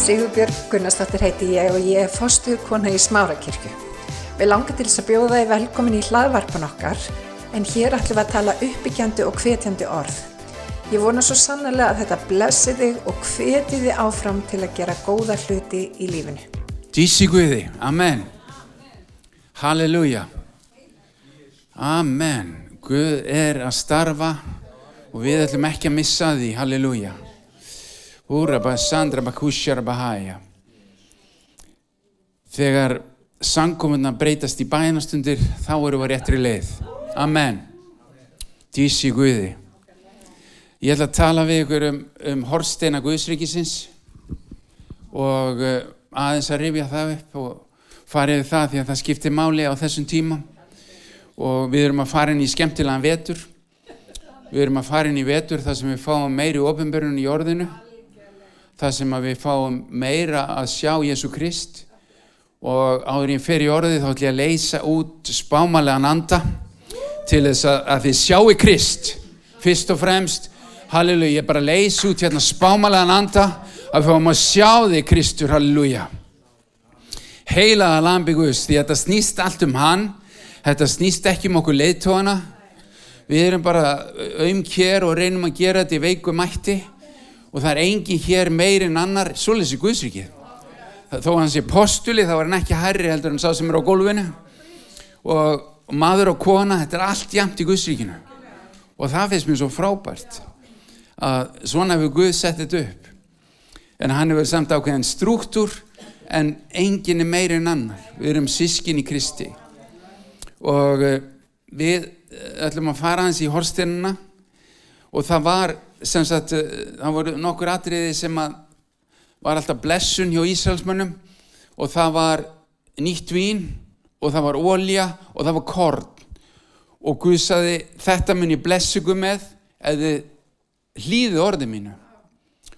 Sigurbjörg Gunnarsdóttir heiti ég og ég er fostuð kona í Smárakirkju. Við langar til þess að bjóða þið velkomin í hlaðvarpan okkar en hér ætlum við að tala uppbyggjandi og hvetjandi orð. Ég vona svo sannlega að þetta blessi þig og hveti þig áfram til að gera góða hluti í lífinu. Dísi Guði, amen. Halleluja. Amen. Guð er að starfa og við ætlum ekki að missa því, halleluja. Úra bara sandra bara kusjara bara hæja. Þegar sangkomunna breytast í bænastundir, þá eru við réttri leið. Amen. Dísi Guði. Ég ætla að tala við ykkur um, um Horsteina Guðsríkisins og uh, aðeins að rifja það upp og fara yfir það því að það skiptir máli á þessum tíma og við erum að fara inn í skemmtilegan vetur við erum að fara inn í vetur þar sem við fáum meiri ofinbörnun í orðinu þar sem við fáum meira að sjá Jésu Krist. Og áður ég fer í orðið þá ætlum ég að leysa út spámalega anda til þess að, að þið sjáu Krist fyrst og fremst. Halleluja, ég bara leysi út hérna spámalega anda að við fáum að sjá þig Kristur, halleluja. Heilaða lambi Guðs því að þetta snýst allt um hann. Þetta snýst ekki um okkur leiðtóana við erum bara um hér og reynum að gera þetta í veiku mætti og það er engin hér meir en annar svoleiðs í Guðsríkið þó hann sé postuli þá er hann ekki herri heldur en sá sem er á gólfinu. Og maður og kona þetta er allt jæmt í Guðsríkinu. Og það finnst mér svo frábært að svona hefur Guð sett þetta upp. En hann hefur samt ákveðin struktúr en enginn er meiri en annar. Við erum sískin í Kristi. Og uh, við ætlum að fara hans í horsteinuna og það var sem sagt, uh, það voru nokkur atriði sem að var alltaf blessun hjá Ísraelsmönnum og það var nýtt vín og það var ólja og það var korn. Og Guð saði þetta mun ég blessu Guð með eða hlýðu orði mínu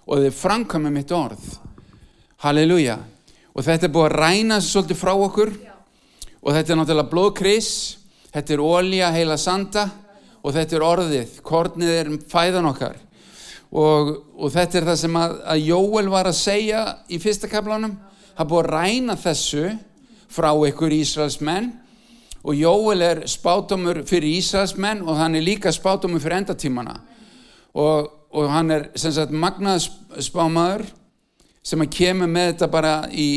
og þið framkvæmum mitt orð. Halleluja. Og þetta er búið að ræna svolítið frá okkur og þetta er náttúrulega blóðkris þetta er ólja heila sanda og þetta er orðið. Kornið er fæðan okkar og, og þetta er það sem að, að Jóel var að segja í fyrsta kaplanum það búið að ræna þessu frá ykkur Ísraelsmenn. Og Jóel er spátumur fyrir Ísraelsmenn og hann er líka spátumur fyrir endatímana. Og og hann er sem sagt magnað spámaður sem að kemur með þetta bara í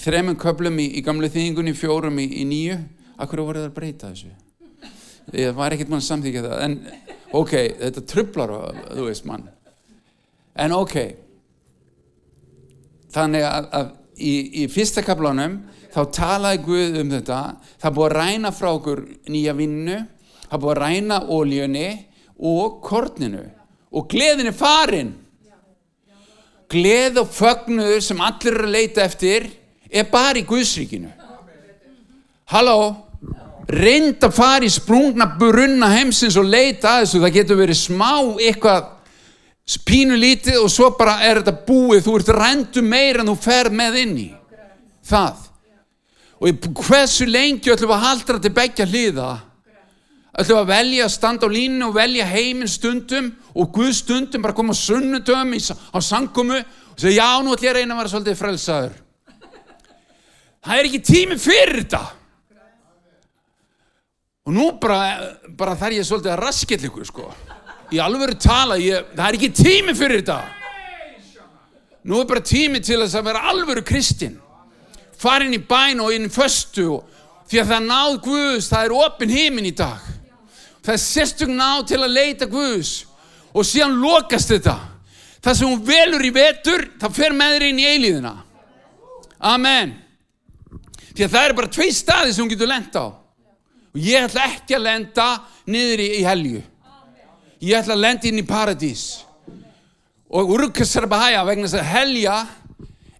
þremum köplum í, í gamlu þýðingunni, fjórum í, í nýju Akkur voru það að breyta þessu? Ég var ekkert mann samþykja það en ok, þetta trublar þú veist mann en ok. Þannig að, að í, í fyrsta kaplánum þá talaði Guð um þetta. Það búið að ræna frá okkur nýja vinnu. Það búið að ræna óljunni og korninu. Og gleðin er farin. Gleð og fögnuður sem allir eru að leita eftir er bara í Guðsríkinu. Halló? Reynd að fara í sprungna brunna heimsins og leita að þessu. Það getur verið smá eitthvað pínu lítið og svo bara er þetta búið. Þú ert rendu meira en þú fer með inn í það. Og hversu lengi ætlum að haldra til begja hliða? Ætlum að velja að standa á línu og velja heiminn stundum og Guð stundum bara koma sunnudöfum á sangumu og segja já nú ætlum ég að reyna að vera svolítið frelsaður. Það er ekki tími fyrir þetta. Og nú bara, bara þar ég svolítið að raskell ykkur sko í alveg tala, ég, það er ekki tími fyrir þetta. Nú er bara tími til þess að vera alveg kristinn. Farin í bæn og inn föstu því að það náð Guðs, það er opin heiminn í dag. Það er sérstök náð til að leita Guðs. Og síðan lokast þetta. Það sem hún velur í vetur það fer með þér inn í eilíðina. Amen. Því að það er bara tvei staði sem hún getur lenda á. Og ég ætla ekki að lenda niður í, í helju ég ætla að lenda inn í paradís. Og urkasarbahæja vegna þess að helja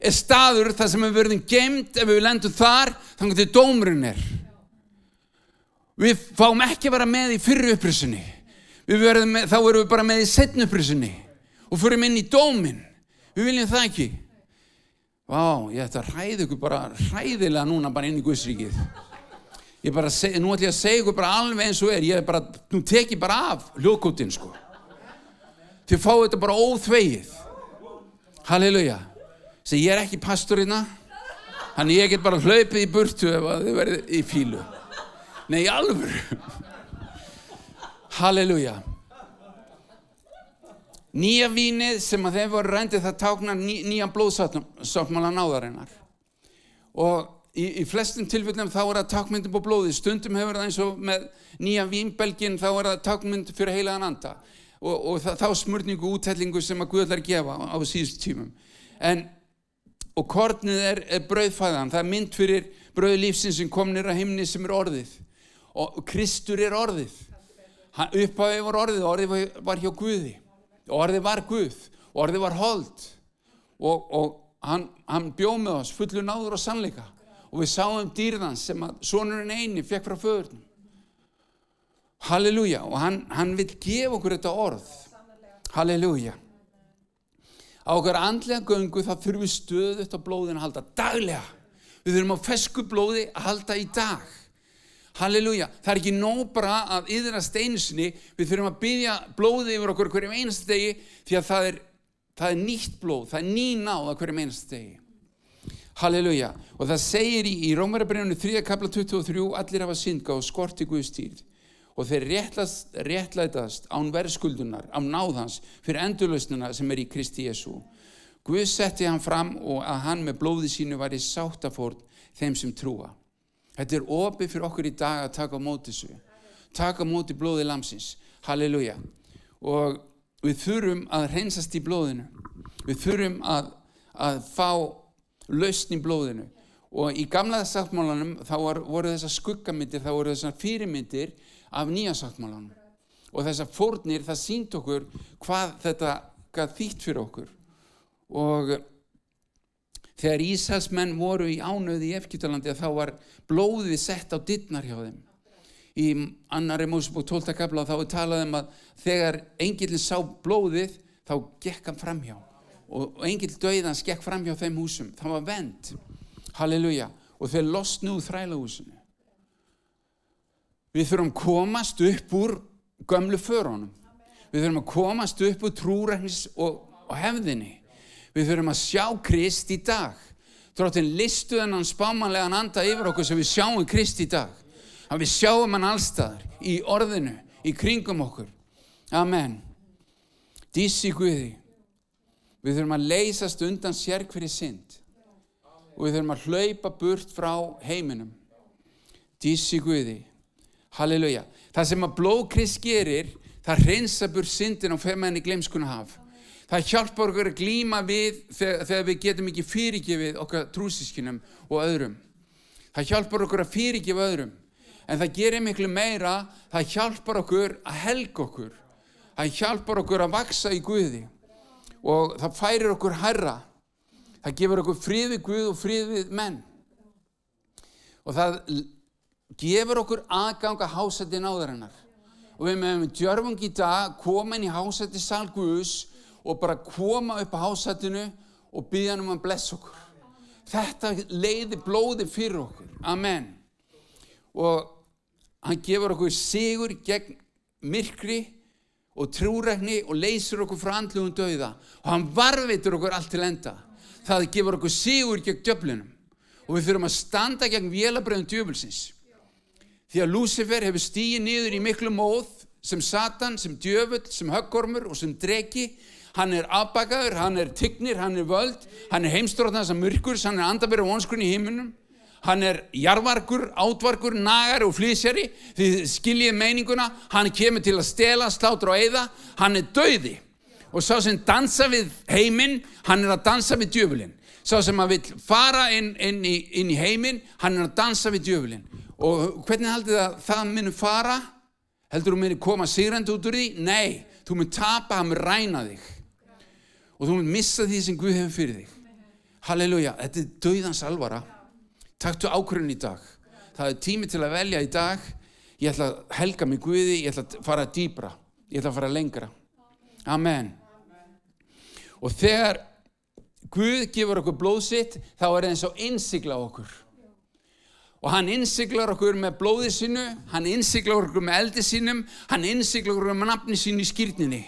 er staður þar sem við verðum gemd ef við lendum þar þannig að dómurinn er. Við fáum ekki að vera með í fyrru upprisunni. Með, þá erum við bara með í setnupprisunni og förum inn í dómin við viljum það ekki. Vá, ég ætti að hræða ykkur bara hræðilega núna bara inn í Guðsríkið ég bara, nú ætlum ég að segja ykkur bara alveg eins og er, ég bara, nú tek ég bara af hljóðkóttin sko þið fáu þetta bara óþvegið halleluja sem ég er ekki pastorina Þannig ég get bara hlaupið í burtu ef að þið verðið í fílu. Nei, alvöru. Halleluja. Nýja vínið sem að þeim voru rændið það táknar ný, nýja blóðsáttmála náðarinnar. Og í, í flestum tilfellum þá er það tákmyndum på blóði. Stundum hefur það eins og með nýja vínbelgin þá er það tákmynd fyrir heilagan anda. Og, og það, þá smörningu útællingu sem að Guðlar gefa á, á síðust tímum. En og kornið er, er brauðfæðan, það er mynd fyrir brauðlífsins sem kom nýra himni sem er orðið. Og Kristur er orðið. Upphafi var orðið, orðið var hjá Guði. Orðið var Guð. Orðið var hold. Og, og hann, hann bjóð með oss fullu náður og sannleika og við sáum dýrðans sem að sonurinn eini fekk frá föðurnum. Halleluja. Og hann, hann vil gefa okkur þetta orð. Halleluja. Á okkar andlega göngu þá þurfum við stöðut á blóðin að halda daglega. Við þurfum á fesku blóði að halda í dag. Halleluja, það er ekki nóg bara að yðra steinusinni við þurfum að byggja blóði yfir okkur hverjum einast degi því að það er, það er nýtt blóð, það er ný náð hverjum einast degi halleluja og það segir í, í Rómarabrinu 3. kapla 23 allir hafa syndga og skorti Guðstýrð og þeir réttlætast án verðskuldunar, án náðans fyrir endurlausnuna sem er í Kristi Jésu. Guð setti hann fram og að hann með blóði sínu var í sáttafórn þeim sem trúa. Þetta er opið fyrir okkur í dag að taka á móti þessu. Taka á móti blóði lamsins. Halleluja. Og við þurfum að reynsast í blóðinu. Við þurfum að, að fá lausn í blóðinu. Og í gamlaða sáttmálanum þá var, voru þessar skuggamyndir, þá voru þessar fyrirmyndir af nýjansáttmálanum og þessar fórnir það sínt okkur hvað þetta gaf þýtt fyrir okkur og þegar Íshalsmenn voru í ánöði í Efkjötalandi þá var blóðið sett á dittnar hjá þeim í annari Mósebók 12. kapla þá er talað um að þegar engilin sá blóðið þá gekk hann framhjá og engil döiðans gekk framhjá þeim húsum það var vend, halleluja og þeir losnu úr þrælahúsinu Við þurfum komast upp úr gömlu förunum. Við þurfum að komast upp úr trúræknis og, og hefðinni. Við þurfum að sjá Krist í dag. Þróttin listu þennan spámanlegan anda yfir okkur sem við sjáum Krist í dag. Að við sjáum hann allstaðar í orðinu, í kringum okkur. Amen. Dísi Guði. Við þurfum að leysast undan sér hverju synd. Og við þurfum að hlaupa burt frá heiminum. Dísi Guði. Halleluja. Það sem að blóðkrist gerir, það reynsa búr syndin og fer með henni glemskuna haf. Það hjálpar okkur að glíma við þegar, þegar við getum ekki fyrirgefið okkar trúsískinum og öðrum. Það hjálpar okkur að fyrirgefa öðrum. En það gerir miklu meira, það hjálpar okkur að helga okkur. Það hjálpar okkur að vaksa í Guði. Og það færir okkur herra. Það gefur okkur frið við Guð og frið við menn. Og það gefur okkur aðganga hásætti náðarinnar og við meðum djörfung í dag koma inn í hásætti salguðus og bara koma upp á hásættinu og byggja hann um að blessa okkur þetta leiði blóði fyrir okkur amen og hann gefur okkur sigur gegn myrkri og trúrækni og leysir okkur frá andlugum döiða og hann varveitur okkur allt til enda það gefur okkur sigur gegn djöflinum og við þurfum að standa gegn vélabröðum djöfulsins Því að Lúcifer hefur stíið niður í miklu móð sem Satan, sem djöfull, sem höggormur og sem dregi. Hann er afbakaður, hann er tignir, hann er völd, hann er heimstróðnans að mörgur, hann er andabæri og vonskunni í himmunum. Hann er jarvarkur, átvarkur, nagar og flýsjari. Því skiljið meininguna, hann kemur til að stela, slátra og eigða. Hann er dauði. Og sá sem dansa við heiminn, hann er að dansa við djöfulinn. Sá sem að vil fara inn, inn, í, í heiminn, hann er að dansa við djöfulinn og hvernig heldur það að það munum fara heldur þú munum koma sigrandi út úr því nei, þú mun tapa, hann ræna þig og þú mun missa því sem Guð hefur fyrir þig halleluja, þetta er döðans alvara taktu ákvörðun í dag. Það er tími til að velja í dag. Ég ætla að helga mig Guði ég ætla að fara dýbra, ég ætla að fara lengra. Amen. Og þegar Guð gefur okkur blóðsitt þá er það eins og innsigla okkur. Og hann innsiklar okkur með blóði sinu, hann innsiklar okkur með eldi sinum, hann innsiklar okkur með nafni sinu í skýrninni.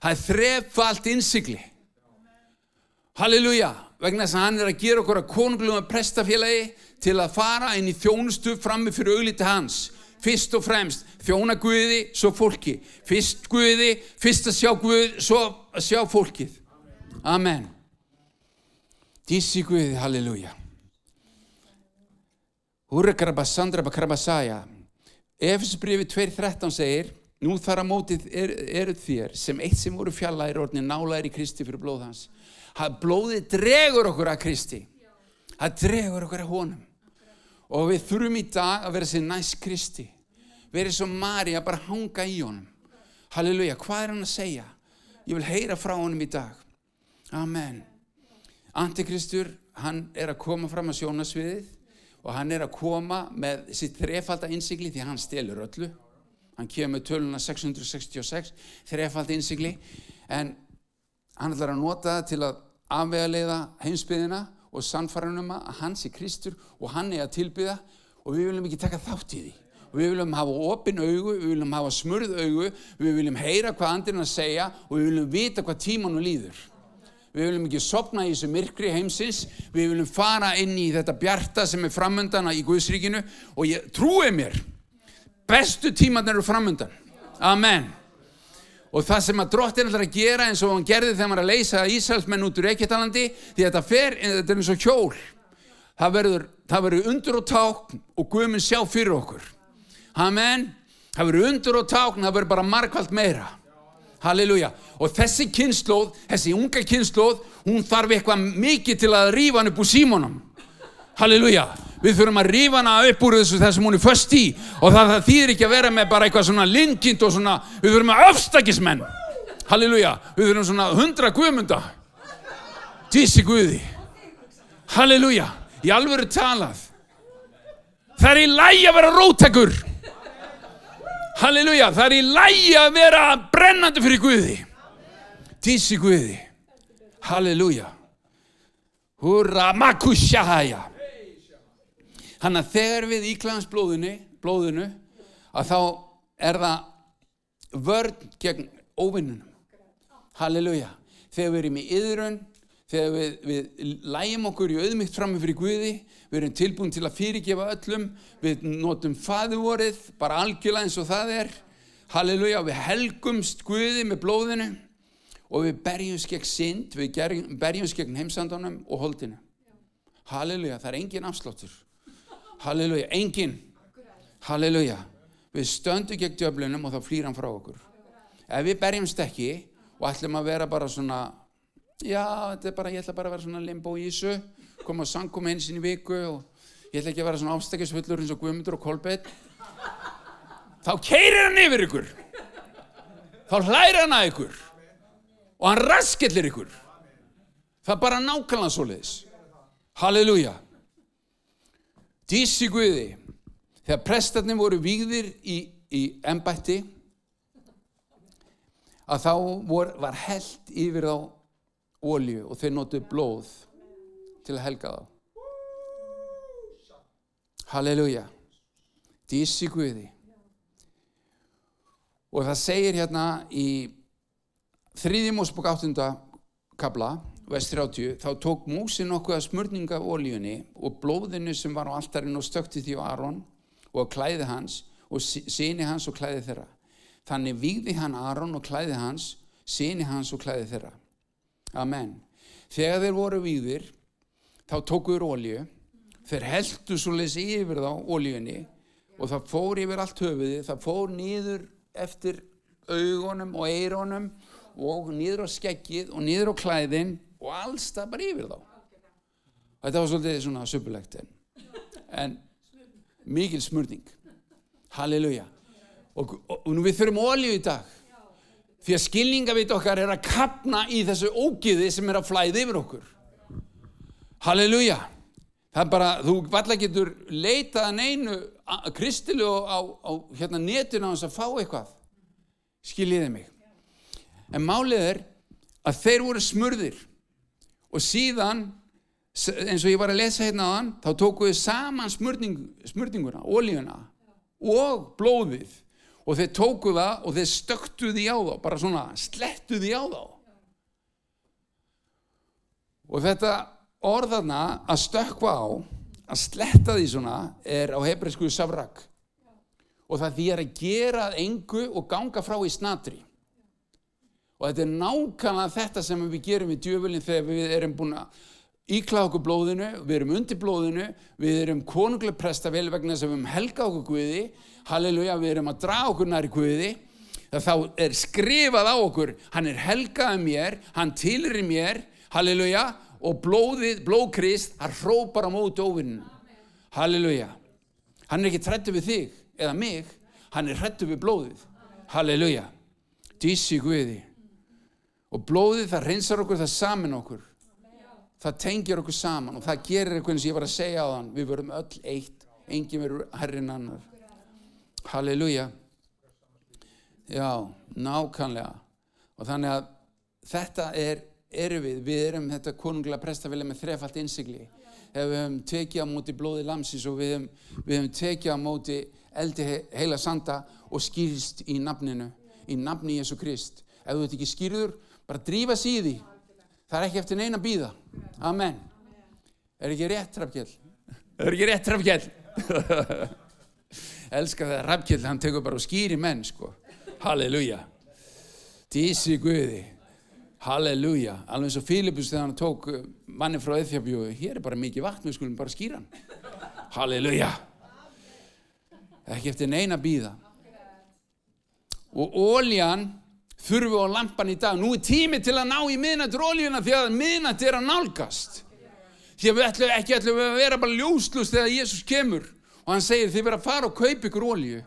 Það er þrefald innsikli. Halleluja, vegna þess að hann er að gera okkur að konunglum prestafélagi til að fara inn í þjónustu frammi fyrir augliti hans. Fyrst og fremst þjóna Guði, svo fólki. Fyrst Guði, fyrst að sjá Guð, svo að sjá fólkið. Amen. Dísi Guði, halleluja. Húrekarabasandra bakarabasæja. Efesbrifi 2.13 segir, nú þar að mótið er, eru þér sem eitt sem voru fjallaðir orðin nálaðir í Kristi fyrir blóð hans. Það blóðið dregur okkur að Kristi. Það dregur okkur að honum. Og við þurfum í dag að vera sér næst Kristi. Verið svo Mari að bara hanga í honum. Halleluja, hvað er hann að segja? Ég vil heyra frá honum í dag. Amen. Antikristur, hann er að koma fram að sjónasviðið og hann er að koma með sitt þrefalda innsigli því hann stelur öllu. Hann kemur töluna 666, þrefalda innsigli, en hann ætlar að nota það til að afvega leiða heimsbyðina og sannfæranum að hans er Kristur og hann er að tilbyða og við viljum ekki taka þátt í því. Og við viljum hafa opin augu, við viljum hafa smurð augu, við viljum heyra hvað andirinn að segja og við viljum vita hvað tímanu líður. Við viljum ekki sopna í þessu myrkri heimsins, við viljum fara inn í þetta bjarta sem er framöndana í Guðsríkinu og ég trúi mér, bestu tímanar eru framöndan. Amen. Og það sem að drottin ætlar að gera eins og hann gerði þegar maður að leysa Ísælsmenn út úr Eiketalandi, því þetta fer, þetta er eins og hjól. Það verður, það verður undur og tákn og Guðminn sjá fyrir okkur. Amen. Það verður undur og tákn, það verður bara markvælt meira. Halleluja. Og þessi kynnslóð, þessi unga kynnslóð, hún þarf eitthvað mikið til að rífa hann upp úr símónum. Halleluja. Við þurfum að rífa hana upp úr þessu þessum hún er först í og það, það þýðir ekki að vera með bara eitthvað svona linkind og svona, við þurfum að öfstakismenn. Halleluja. Við þurfum svona hundra guðmunda. Dísi guði. Halleluja. Í alvöru talað. Það er í lægi að vera rótækur. Halleluja, það er í lægi að vera brennandi fyrir Guði. Tísi Guði. Halleluja. Húra makushahaya. Þannig að þegar við íklæðans blóðinu, að þá er það vörn gegn óvinnunum. Halleluja. Þegar við erum í yðrun, þegar við, við lægjum okkur í auðmygt frammi fyrir Guði, við erum tilbúin til að fyrirgefa öllum, við notum faðuvorið, bara algjörlega eins og það er, halleluja, við helgumst Guði með blóðinu og við berjumst gegn synd, við berjumst gegn heimsandunum og holdinu. Halleluja, það er engin afsláttur. Halleluja, engin. Halleluja, við stöndum gegn djöflunum og þá flýr hann frá okkur. Ef við berjumst ekki og ætlum að vera bara svona, já, þetta er bara, ég ætla bara að vera svona limbo í þessu, koma á sangum eins í viku og ég ætla ekki að vera svona ástækisfullur eins og Guðmundur og Kolbett þá keirir hann yfir ykkur. Þá hlæri hann að ykkur. Og hann raskellir ykkur. Það er bara nákvæmlega svo leiðis halleluja dísi Guði þegar prestarnir voru vígðir í, í embætti að þá vor, var held yfir á ólju og þeir notu blóð til að helga þá. Halleluja. Dísi Guði. Og það segir hérna í þriðjumósbúk áttunda kabla, vest 30, þá tók músin nokkuð að smörninga af ólíunni og blóðinu sem var á alltarinn og stökti því á Aron og klæði hans og síni hans og klæði þeirra. Þannig víði hann Aron og klæði hans, síni hans og klæði þeirra. Amen. Þegar þeir voru víðir, þá tókuður ólju, þeir heldu svo lesi yfir þá óljunni og það fór yfir allt höfuði, það fór nýður eftir augunum og eironum og nýður á skeggið og nýður á klæðin og alls það bara yfir þá. Þetta var svolítið svona söpulegt en, en mikil smurning. Halleluja. Og, og, og nú við þurfum ólju í dag því að skilningavit okkar er að kapna í þessu ógiði sem er að flæði yfir okkur. Halleluja. Það er bara, þú valla getur leitað að neinu kristilu á, á hérna, netinu á þess að fá eitthvað. Skiljiði mig. En málið er að þeir voru smurðir og síðan, eins og ég var að lesa hérna á hann, þá tókuðu saman smurning, smurninguna, ólíuna og blóðið og þeir tókuðu það og þeir stöktuðu því á þá, bara svona slettuðu því á þá Og þetta orðana að stökkva á, að sletta því svona, er á hebreisku savrak. Og það því er að gera engu og ganga frá í snatri. Og þetta er nákvæmlega þetta sem við gerum í djöfulin þegar við erum búin að íkla okkur blóðinu, við erum undir blóðinu, við erum konunglega presta vel vegna þess að við erum helga okkur Guði, halleluja, við erum að draga okkur næri Guði, þá er skrifað á okkur, hann er helgaði mér, hann tilir í mér, halleluja, og blóðið, blóðkrist, hann hrópar á móti óvinnum, halleluja, hann er ekki trættu við þig eða mig, hann er hrættu við blóðið, halleluja, dísi Guði, og blóðið það reynsar okkur, það samin okkur, það tengir okkur saman og það gerir eitthvað eins og ég var að segja á þann við verum öll eitt, enginn verður herrin annar. Halleluja. Já, nákannlega og þannig að þetta er eru við, við erum þetta konunglega prestafili með þrefalt innsigli. Ef við hefum tekið á móti blóði lamsins og við hefum, við hefum tekið á móti eldi heila sanda og skýrst í nafninu í nafni Jésu Krist. Ef þú ert ekki skýrður, bara drífa síði Það er ekki eftir neina býða. Amen. Er ekki rétt, Rafkjell? Er ekki rétt, Rafkjell? Elskar það, Rafkjell, hann tekur bara og skýri menn, sko. Halleluja. Dísi Guði. Halleluja. Alveg eins og Fílipus þegar hann tók uh, manni frá Eþjabjú. Hér er bara mikið vatn, við skulum bara skýra hann. Halleluja. Ekki eftir neina býða. Og óljan þurfum við á lampan í dag. Nú er tími til að ná í miðnættur ólíuna því að miðnættur er að nálgast. Því að við ætlum ekki ætlum að vera bara ljóslust þegar Jésús kemur og hann segir þið verður að fara og kaupa ykkur ólíu.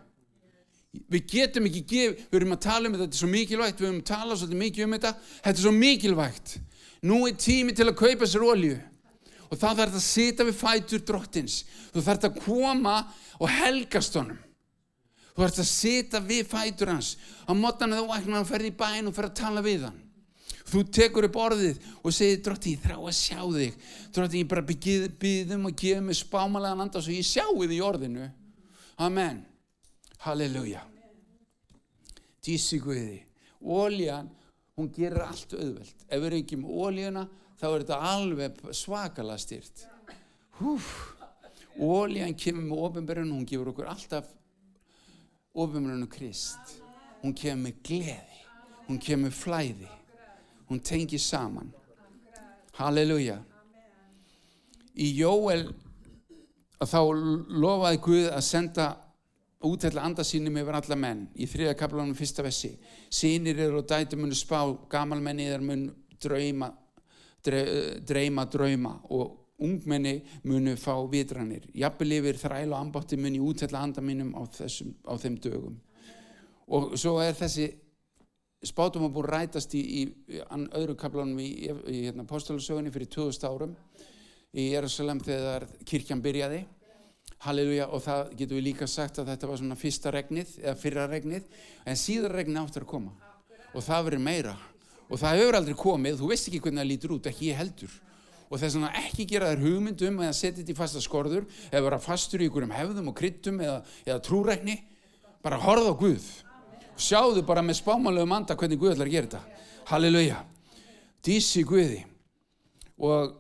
Við getum ekki gefið, við erum að tala um þetta, þetta er svo mikilvægt, við erum að tala svolítið mikið um þetta, þetta er svo mikilvægt. Nú er tími til að kaupa sér ólíu og þá þarf þetta að sita við fætur drottins. Þú þarf þetta að koma og helgast honum. Þú ert að sita við fætur hans. Á mótana þú vaknar og ferði í bæin og fer að tala við hann. Þú tekur upp orðið og segir, drótti, ég þrá að sjá þig. Drótti, ég bara byggðum og gefum mig spámalega nanda svo ég sjáu þig í orðinu. Amen. Halleluja. Dísi Guði. Óljan, hún gerir allt auðvelt. Ef við reyngjum óljuna, þá er þetta alveg svakalega styrt. Húf. Óljan kemur með ofinberðin, hún gefur okkur alltaf ofumrönu Krist. Hún kemur gleði, hún kemur flæði, hún tengir saman. Halleluja. Í Jóel þá lofaði Guð að senda útætla andasínum yfir alla menn í þriða kaplanum fyrsta vessi. Sýnir eru og dæti munu spá, gamalmenni er mun drauma, dreima drauma og ungmenni munu fá vitranir. Jafnvel yfir þræl og ambátti muni útella handa mínum á, þessum, á þeim dögum. Og svo er þessi spátum að búið rætast í, í, í öðru kaplanum í, í hérna, postulasögunni fyrir 2000 árum í Jérúsalem þegar kirkjan byrjaði. Halleluja og það getur við líka sagt að þetta var svona fyrsta regnið eða fyrra regnið en síðar regnið áttur að koma. Og það verður meira. Og það hefur aldrei komið, þú veist ekki hvernig það lítur út, ekki ég heldur og þess vegna ekki gera þær hugmyndum eða setja þetta í fasta skorður eða vera fastur í ykkurum hefðum og kryttum eða, eða trúrækni. Bara horfa á Guð. Og sjáðu bara með spámanlegu manda hvernig Guð ætlar að gera þetta. Halleluja. Dísi Guði. Og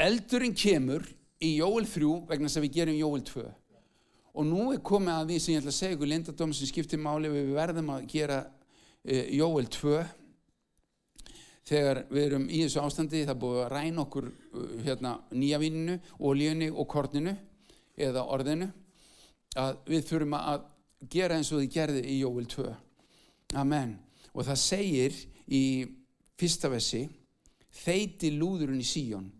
eldurinn kemur í Jóel 3 vegna þess að við gerum Jóel 2 og nú er komið að því sem ég ætla að segja ykkur lindadóm sem skiptir máli við verðum að gera uh, Jóel 2 þegar við erum í þessu ástandi það búið að ræna okkur uh, hérna, nýja víninu, ólíunni og korninu eða orðinu að við þurfum að gera eins og þið gerði í Jóel 2 Amen. Og það segir í fyrsta vessi þeiti lúðurinn í síjón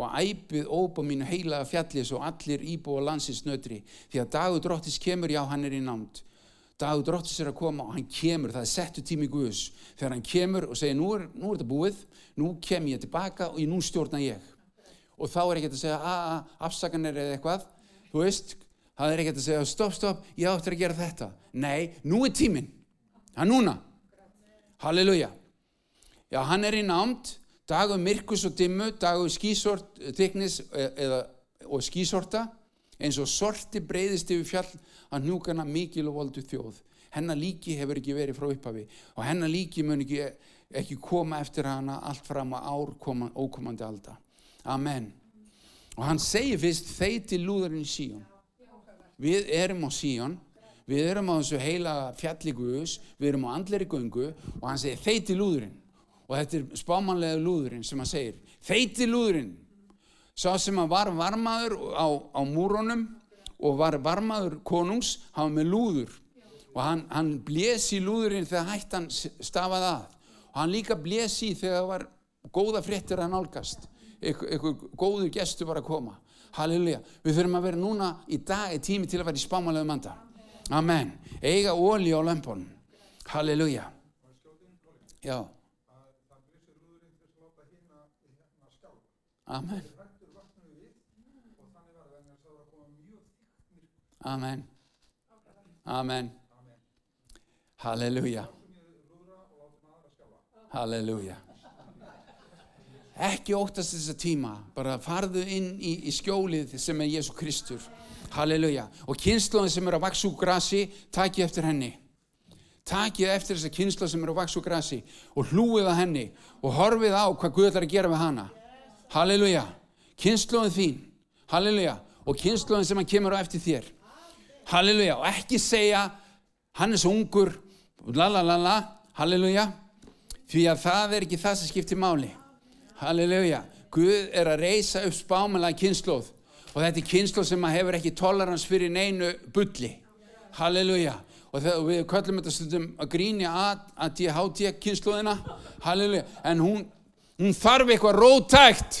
og æpið óbá mínu heilaða fjallis og allir íbúa landsins nötri því að dagur dróttis kemur já hann er í námt dagur dróttis er að koma og hann kemur, það er settu tími Guðs. Þegar hann kemur og segir nú er, nú er þetta búið, nú kem ég tilbaka og nú stjórna ég. Og þá er ekki að segja að afsakanir eða eitthvað, þú veist það er ekki að segja stopp, stopp, ég áttur að gera þetta. Nei, nú er tímin hann núna, halleluja. Já, hann er í námt dagur myrkus og dimmu, dagur skísort teknis e, eða, og skísorta eins og sorti breyðist yfir fjall að hnúkana mikil og voldu þjóð hennar líki hefur ekki verið frá upphafi og hennar líki mun ekki ekki koma eftir hana allt fram á ár koma, ókomandi alda. Amen. Og hann segir fyrst þeiti lúðurinn í síjón. Við erum á síjón, við erum á þessu heila fjalli Guðus, við erum á andleri göngu og hann segir þeiti lúðurinn. Og þetta er spámanlega lúðurinn sem hann segir, þeiti lúðurinn. Sá sem var varmaður á, á múrónum og var varmaður konungs, var með lúður. Og hann, hann blés í lúðurinn þegar hættan stafað að. Og hann líka blés í þegar það var góða fréttir að nálgast. Eitthvað góður gestur var að koma. Halleluja. Við þurfum að vera núna í dag í tími til að vera í spámanlega manda. Amen. Eiga óli á lömpunum. Halleluja. Já. Amen. Amen. Amen. Halleluja. Halleluja. Ekki óttast þessa tíma, bara farðu inn í, í skjólið sem er Jésu Kristur. Halleluja. Og kynnslóðin sem er á vaks úr grasi, takið eftir henni. Takið eftir þessa kynnslóð sem er á vaks úr grasi og hlúið að henni og horfið á hvað Guð ætlar að gera við hana. Halleluja. Kynnslóðin þín. Halleluja. Og kynnslóðin sem hann kemur á eftir þér. Halleluja. Og ekki segja, hann er svo ungur, lalalala, halleluja. Því að það er ekki það sem skiptir máli. Halleluja. Guð er að reysa upp spámanlega kynnslóð og þetta er kynnslóð sem hefur ekki tolerans fyrir neinu bulli. Halleluja. Og þegar við köllum þetta stundum að grínja að, að ég háti ekki kynnslóðina. Halleluja. En hún, hún þarf eitthvað rótækt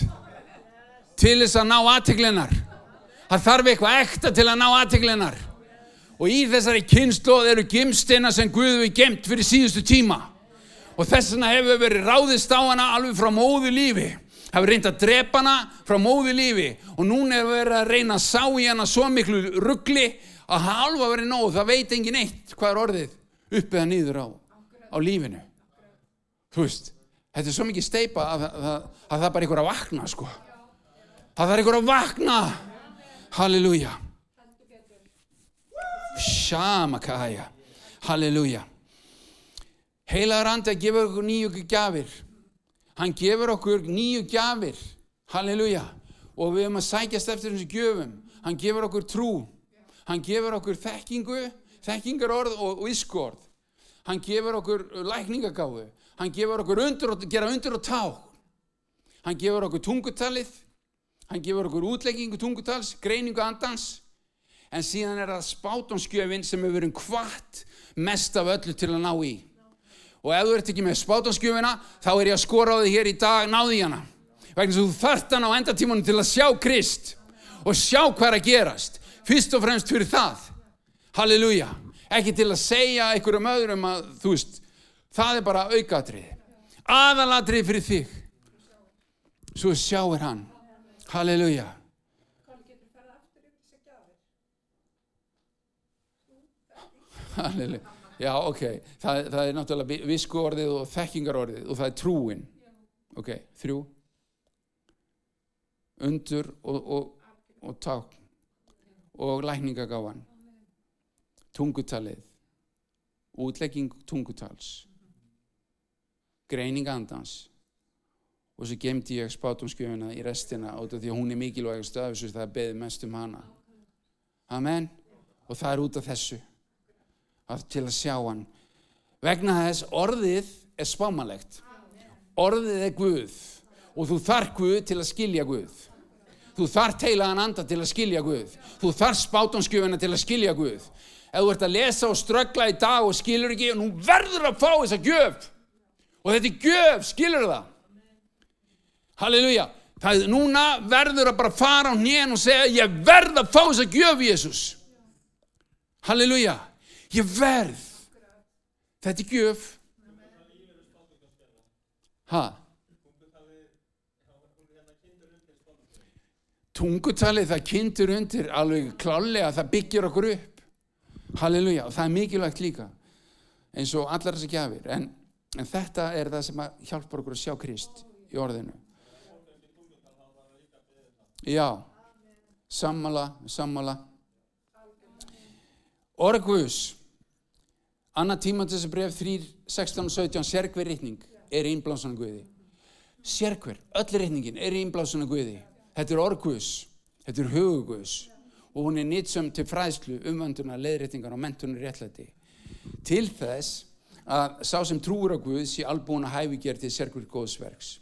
til þess að ná aðteglinnar. Það þarf eitthvað ekta til að ná aðteglinnar. Og í þessari kynnslóð eru gimstina sem Guð við gemt fyrir síðustu tíma. Og þess vegna hefur verið ráðist á hana alveg frá móðu lífi. Hefur reynd að drepa hana frá móðu lífi. Og núna hefur verið að reyna að sá í hana svo miklu ruggli að halva verið nóð, það veit engin eitt hvað er orðið uppið að nýður á, á lífinu. Þú veist þetta er svo mikið steipa að, að, að, að það er bara ykkur að vakna sko. Það er ykkur að vakna. Halleluja shamakaya halleluja Heilaður andi að gefa okkur nýju gjafir. Hann gefur okkur nýju gjafir. Halleluja. Og við höfum að sækjast eftir þessu gjöfum. Hann gefur okkur trú. Hann gefur okkur þekkingu, þekkingarorð og ískorð. Hann gefur okkur lækningagáðu. Hann gefur okkur undur og, gera undur og tá. Hann gefur okkur tungutalið. Hann gefur okkur útleggingu tungutals, greiningu andans. En síðan er það spátonskjöfin sem hefur verið hvart mest af öllu til að ná í. Og ef þú ert ekki með spátanskjöfina þá er ég að skora á þig hér í dag náði í hana. Vegna þú þart hann á endatímanum til að sjá Krist og sjá hvað er að gerast. Fyrst og fremst fyrir það. Halleluja. Ekki til að segja einhverjum öðrum að þú veist það er bara aukatrið aðalatrið fyrir þig. Svo sjáir hann. Halleluja halleluja Já, ok, það, það er náttúrulega viskuorðið og þekkingarorðið og það er trúin. Ok, þrjú. Undur og, og, og ták og lækningagáfan. Tungutalið. Útlegging tungutals. Greining andans. Og svo gemdi ég spátumskjöfuna í restina út af því að hún er mikilvægast af þessu það er beðið mest um hana. Amen. Og það er út af þessu til að sjá hann. Vegna þess orðið er spámanlegt orðið er Guð. Og þú þarf Guð til að skilja Guð. Þú þarf teilaðan anda til að skilja Guð. Þú þarf spátonskjöfuna til að skilja Guð. Ef þú ert að lesa og ströggla í dag og skilur ekki, nú verður að fá þessa gjöf. Og þetta er gjöf, skilur það? Halleluja. Það er núna verður að bara fara á nén og segja ég verð að fá þessa gjöf Jésús halleluja Ég verð. Þetta er gjöf. Hæ? Tungutalið það kynntur undir alveg klálega, það byggir okkur upp. Halleluja, og það er mikilvægt líka eins og allar þessi gjafir. En, en þetta er það sem hjálpar okkur að sjá Krist í orðinu. Já, sammala, sammala. Orguðs Anna tíma til þess að bref 3, 16 og 17 sérkvið rítning er innblásan af Guði. Sérhver, öll reyningin er innblásan af Guði. Þetta er orguðs, þetta er huguguðs og hún er nýtsum til fræðslu, umvönduna, leðréttingar og mentunar réttlæti. Til þess að sá sem trúur á Guð sé hæfi gerð til sérhver góðsverks.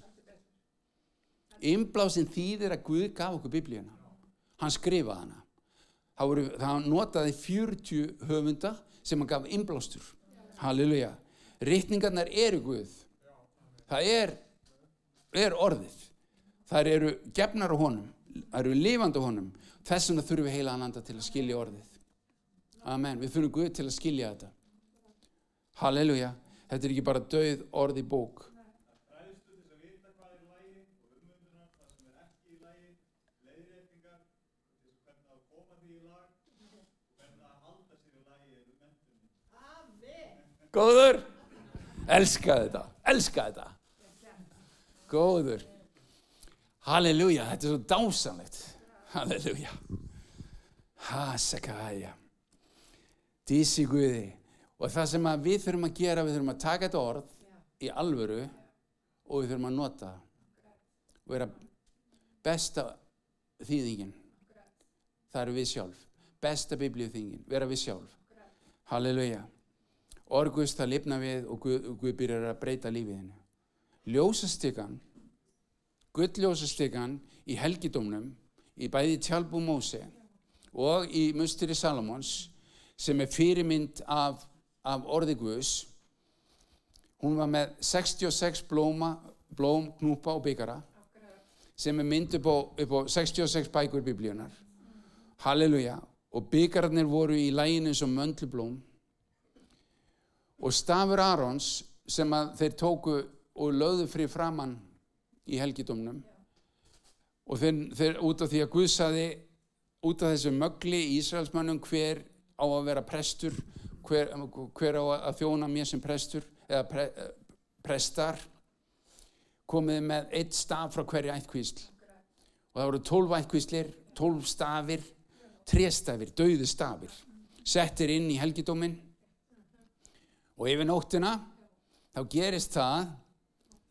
Innblásin þýðir að Guð gaf okkur biblíuna. Hann skrifaði hana. Það, voru, það notaði 40 höfunda sem hann gaf innblástur. Halleluja. Rittningarnar eru Guð. Það er, er orðið. Það eru gefnar á honum. Það eru lifandi á honum. Þess vegna þurfum við heila ananda til að skilja orðið. Amen. Við þurfum Guð til að skilja þetta. Halleluja. Þetta er ekki bara döið orð í bók. Góður. Elska þetta. Elska þetta. Góður. Halleluja. Þetta er svo dásanlegt. Halleluja. Hasakæja. Dísi Guði. Og það sem við þurfum að gera, við þurfum að taka þetta orð í alvöru og við þurfum að nota. Og vera besta þýðingin. Það eru við sjálf. Besta biblíuþýðingin. Vera við sjálf. Halleluja. Orgust það lifna við og Guð, Guð byrjar að breyta lífið henni. Ljósastykan, gulljósastykan í helgidómnum, í bæði tjálbú Móse og í musteri Salomons sem er fyrirmynd af, af orði Guðs. Hún var með 66 blóma, blóm, knúpa og byggara sem er mynd upp á, upp á 66 bækur biblíunar. Halleluja. Og byggarnir voru í læginu sem möndlublóm og stafur Arons sem að þeir tóku og lögðu fri framann í helgidómnum. Og þeir, þeir út af því að Guð saði út af þessu mögli í Ísraelsmannum hver á að vera prestur hver, hver á að þjóna mér sem prestur eða pre, prestar komið með eitt staf frá hverju ættkvísl. Og það voru tólf ættkvíslir tólf stafir, trestafir dauði stafir, settir inn í helgidóminn og yfir nóttina þá gerist það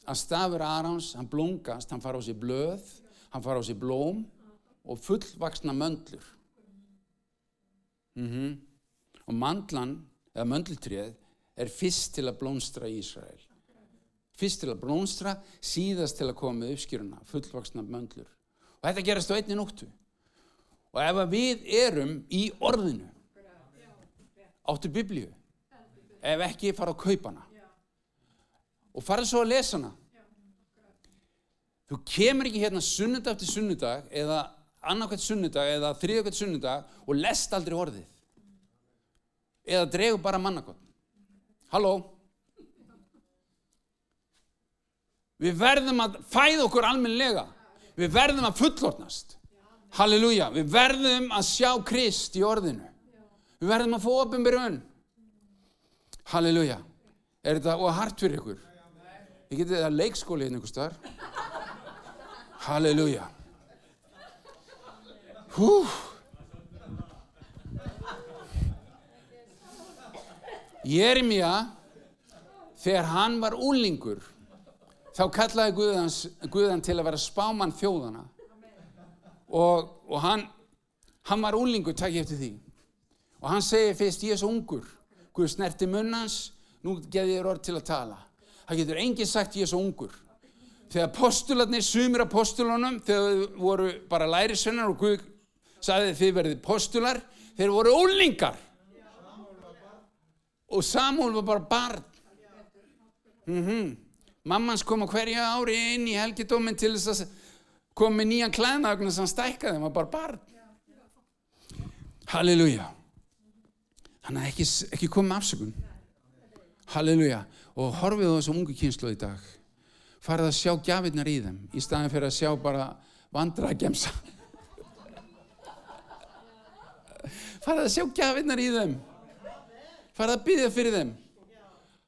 að stafur Arons, hann blungast, hann fara á sér blöð, hann fara á sér blóm og fullvaksna möndlur. Mm Og mandlan, eða möndlutrið, er fyrst til að blómstra í Ísrael. Fyrst til að blómstra, síðast til að koma með uppskýruna, fullvaksna möndlur. Og þetta gerast á einni nóttu. Og ef við erum í orðinu, áttu biblíu, ef ekki fara á kaupana og fara svo að lesa hana. Þú kemur ekki hérna sunnudag eftir sunnudag eða annarkvæmt sunnudag eða þriðakvæmt sunnudag og lest aldrei orðið. Eða dregur bara mannakvæmt halló? Við verðum að fæða okkur almennilega. Við verðum að fullornast halleluja, við verðum að sjá Krist í orðinu. Við verðum að fá opinbyrjun halleluja. Er þetta og hart fyrir ykkur? Ég geti það leikskóli hérna ykkur starf halleluja. Hú. Jeremia þegar hann var úlingur þá kallaði Guðans, Guðan til að vera spámann þjóðana og, og hann, hann var úlingur, takk ég eftir því. Og hann segir fyrst ég er svo ungur Guð snerti munnans nú geði ég orð til að tala. Það getur enginn sagt ég er svo ungur. Þegar postularnir, sumir af postulunum þegar þau voru bara lærisvennar og Guð sagði þið verðið postular þeir voru úlingar og Samúl var bara barn. Mm mammans kom á hverja ári inn í helgidóminn til þess að koma með nýjan klæðnagn sem stækkaði, var bara barn. Halleluja þannig að ekki, ekki koma með afsökun. Halleluja. Og horfið á þessu ungu kynslu í dag. Farið að sjá gjafirnar í þeim í staðin fyrir að sjá bara vandra að gemsa farið að sjá gjafirnar í þeim. Farið að byggja fyrir þeim.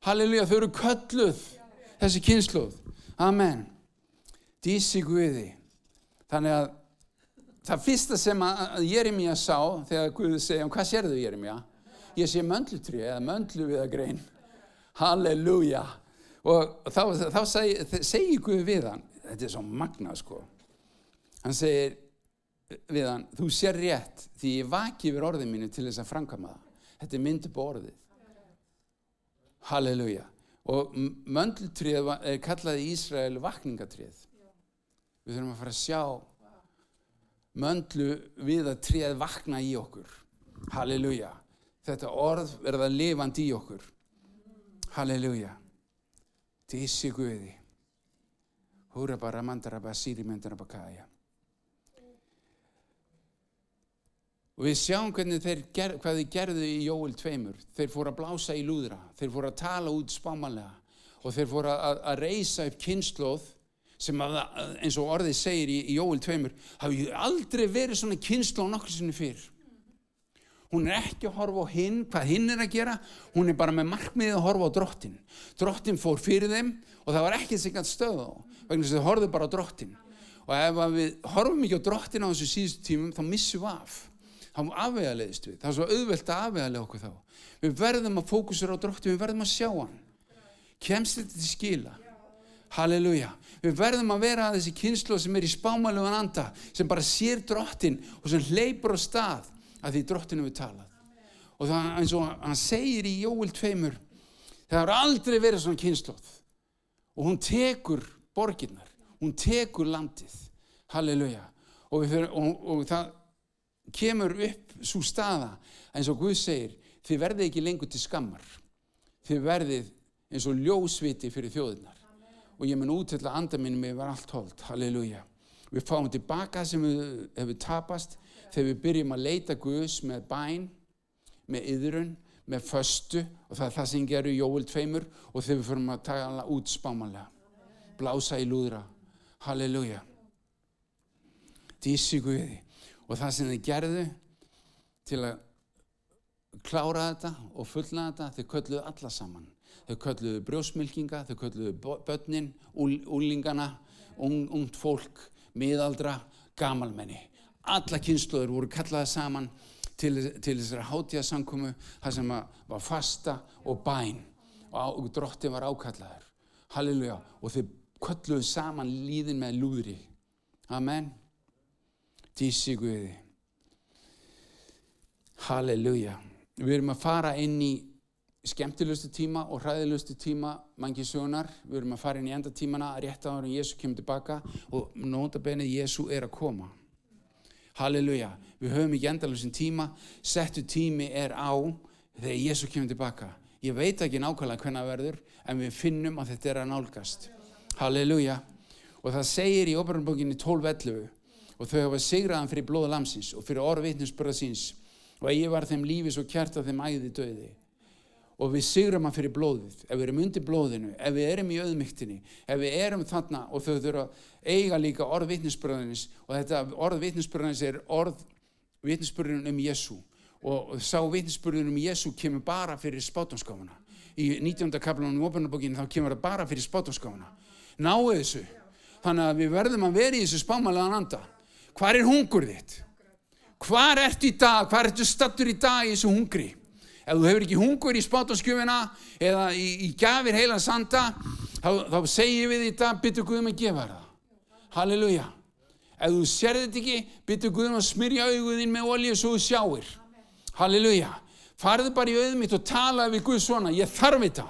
Halleluja, þau eru kölluð þessi kynsluð, amen. Dísi Guði. Þannig að það fyrsta sem að Jeremia sá þegar Guði segja, hvað sérðu Jeremia? Ég sé möndlutri eða möndlu við að grein halleluja. Og þá, þá segi, segi Guð við hann þetta er svo magnað sko. Hann segir við hann þú sér rétt því ég vaki yfir orðið mínu til þess að framkama það. Þetta er myndi på orðið. Halleluja. Og möndlutrið er kallað í Ísrael vakningatrið við þurfum að fara að sjá möndlu við að tréð vakna í okkur. Halleluja þetta orð verða lifandi í okkur. Halleluja. Dísi Guði. Húra bara mandara bara síri myndara bara kæja. Og við sjáum hvernig þeir ger, hvað þeir gerðu í Jóel tveimur. Þeir fóru að blása í lúðra, þeir fóru að tala út spámanlega og þeir fóru að, að reysa upp kynnslóð sem að, eins og orðið segir í, í Jóel tveimur, hafi aldrei verið svona kynnslóð nokkur sinni fyrr. Hún er ekki að horfa á hinn, hvað hinn er að gera, hún er bara með markmiðið að horfa á drottin. Drottin fór fyrir þeim og það var ekkert sem gætt stöð á, vegna þess að þau horfðu bara á drottin. Og ef að við horfum ekki á drottin á þessu síðustu tímum, þá missum við af. Þá afvegaleiðist við. Það er svo auðvelt að afvegalega okkur þá. Við verðum að fókusera á drottin, við verðum að sjá hann. Kemst þetta til skila? Halleluja. Við verðum að vera þessi kynslu sem er í spámalugan anda, sem bara sér drottin og sem hleypur á stað að því drottinu við talað. Og það eins og hann segir í Jóel tveimur, það har aldrei verið svona kynsluð. Og hún tekur borginnar, hún tekur landið. Halleluja. Og, fyrir, og, og það kemur upp svo staða eins og Guð segir, þið verðið ekki lengur til skammar. Þið verðið eins og ljósviti fyrir þjóðinnar og ég mun útella anda minni mig var allt hold, halleluja við fáum tilbaka sem við hefur tapast þegar við byrjum að leita Guðs með bæn, með yðrun með föstu og það er það sem gerur Jóel tveimur og þegar við fyrir að tala út spámanlega blása í lúðra, halleluja dísi Guði og það sem þið gerðu til að klára þetta og fullna þetta, þau kölluðu alla saman. Þau kölluðu brjósmylkinga, þau kölluðu börnin, úl, úlingana, ung, ungt fólk, miðaldra, gamalmenni. Alla kynsluður voru kallaði saman til, til þessari hátíðasankomu, það sem var fasta og bæn og, og drottin var ákallaður. Halleluja. Og þau kölluðu saman líðin með lúðri. Amen. Dísi Guði. Halleluja. Við erum að fara inn í skemmtilegustu tíma og hræðilegustu tíma mangi sögunar. Við erum að fara inn í endatímana rétt áður en Jésu kemur tilbaka og nota benið Jésu er að koma. Halleluja. Við höfum ekki endalusin tíma. Settu tími er á þegar Jésu kemur tilbaka. Ég veit ekki nákvæmlega hvernig það verður en við finnum að þetta er að nálgast. Halleluja. Og það segir í óperunbókinni 12.11 og þau hafa sigraðan fyrir blóða lamsins og fyrir orð vitnisbörða síns og ég var þeim lífi svo kjart að þeim æði döði og við sigrum hann fyrir blóðið ef við erum undir blóðinu, ef við erum í auðmygtinni ef við erum þarna og þau þurfa að eiga líka orð vitnisbörðanins og þetta orð vitnisbörðanins er orð vitnisbörðunum um Jésu og sá vitnisbörðunum um Jésu kemur bara fyrir spátumskáfuna í 19. kaplanum í óbernabókinu þá kemur það bara fyrir spátumskáfuna náu þessu þannig að við verðum að vera í þessu spámalega anda hvar er hungur þitt? hvar ertu í dag? hvar ertu stattur í dag í þessu hungri? ef þú hefur ekki hungur í spátumskjöfina eða í, í gafir heila sanda þá, þá segjum við dag byttu Guðum að gefa það halleluja. Ef þú sér þetta ekki byttu Guðum að smyrja auguðin með olíu svo þú sjáir. Halleluja. Farðu bara í auðum mitt og tala við Guð svona. Ég þarf þetta.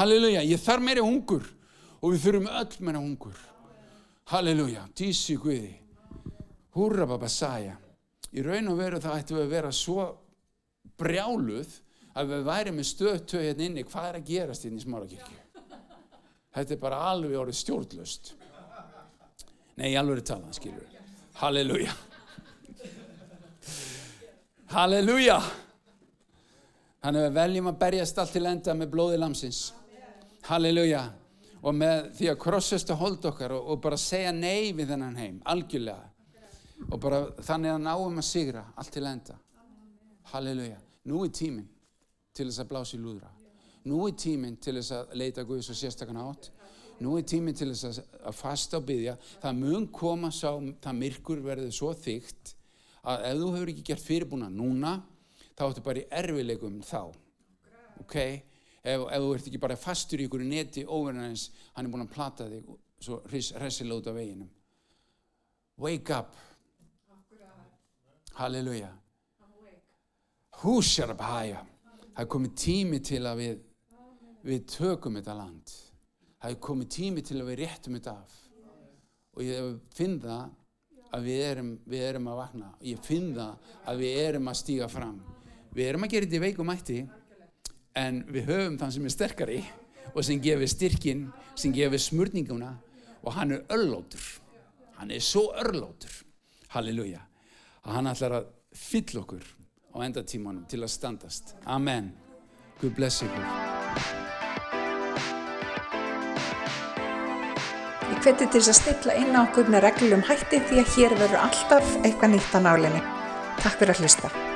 Halleluja. Ég þarf meira hungur. Og við þurfum öll meira hungur. Halleluja. Dísi Guði. Húrra baba sæja. Í raun og veru það ættum við að vera svo brjáluð að við væri með stöðtöð hérna inni. Hvað er að gerast hérna í smárakirkju þetta er bara alveg orðið stjórnlust nei, ég alveg er talað, skilur halleluja. Halleluja þannig að veljum að berjast allt til enda með blóði lamsins. Halleluja. Og með því að krossast að holda okkar og, og bara segja nei við þennan heim algjörlega. Og bara þannig að náum að sigra allt til enda. Halleluja, nú er tíminn til þess að blása í lúðra. Nú er tíminn til þess að leita Guðs og sérstakann átt nú er tíminn til þess að, fasta og byggja það mun koma sá, það myrkur verður svo þygt að ef þú hefur ekki gert fyrirbúna núna þá áttu bara í erfileikum þá. Ok, ef, ef þú ert ekki bara fastur í ykkur neti óverðanins, hann er búin að plata þig svo af veginum. Wake up. Halleluja. Húsjarabhæja það er komið tími til að við við tökum þetta land það er komið tími til að við réttum þetta af. Og ég finn það að við erum, við erum að vakna. Ég finn það að við erum að stíga fram. Við erum að gera þetta í veikum mætti en við höfum þann sem er sterkari og sem gefur styrkin sem gefur smurninguna og hann er örlótur. Hann er svo örlótur. Halleluja. Að hann ætlar að fyll okkur á endatímanum til að standast. Amen. Guð bless ykkur Ég hveti til að stilla inn á okkur með reglum hætti því að hér verður alltaf eitthvað nýtt á nálinni. Takk fyrir að hlusta.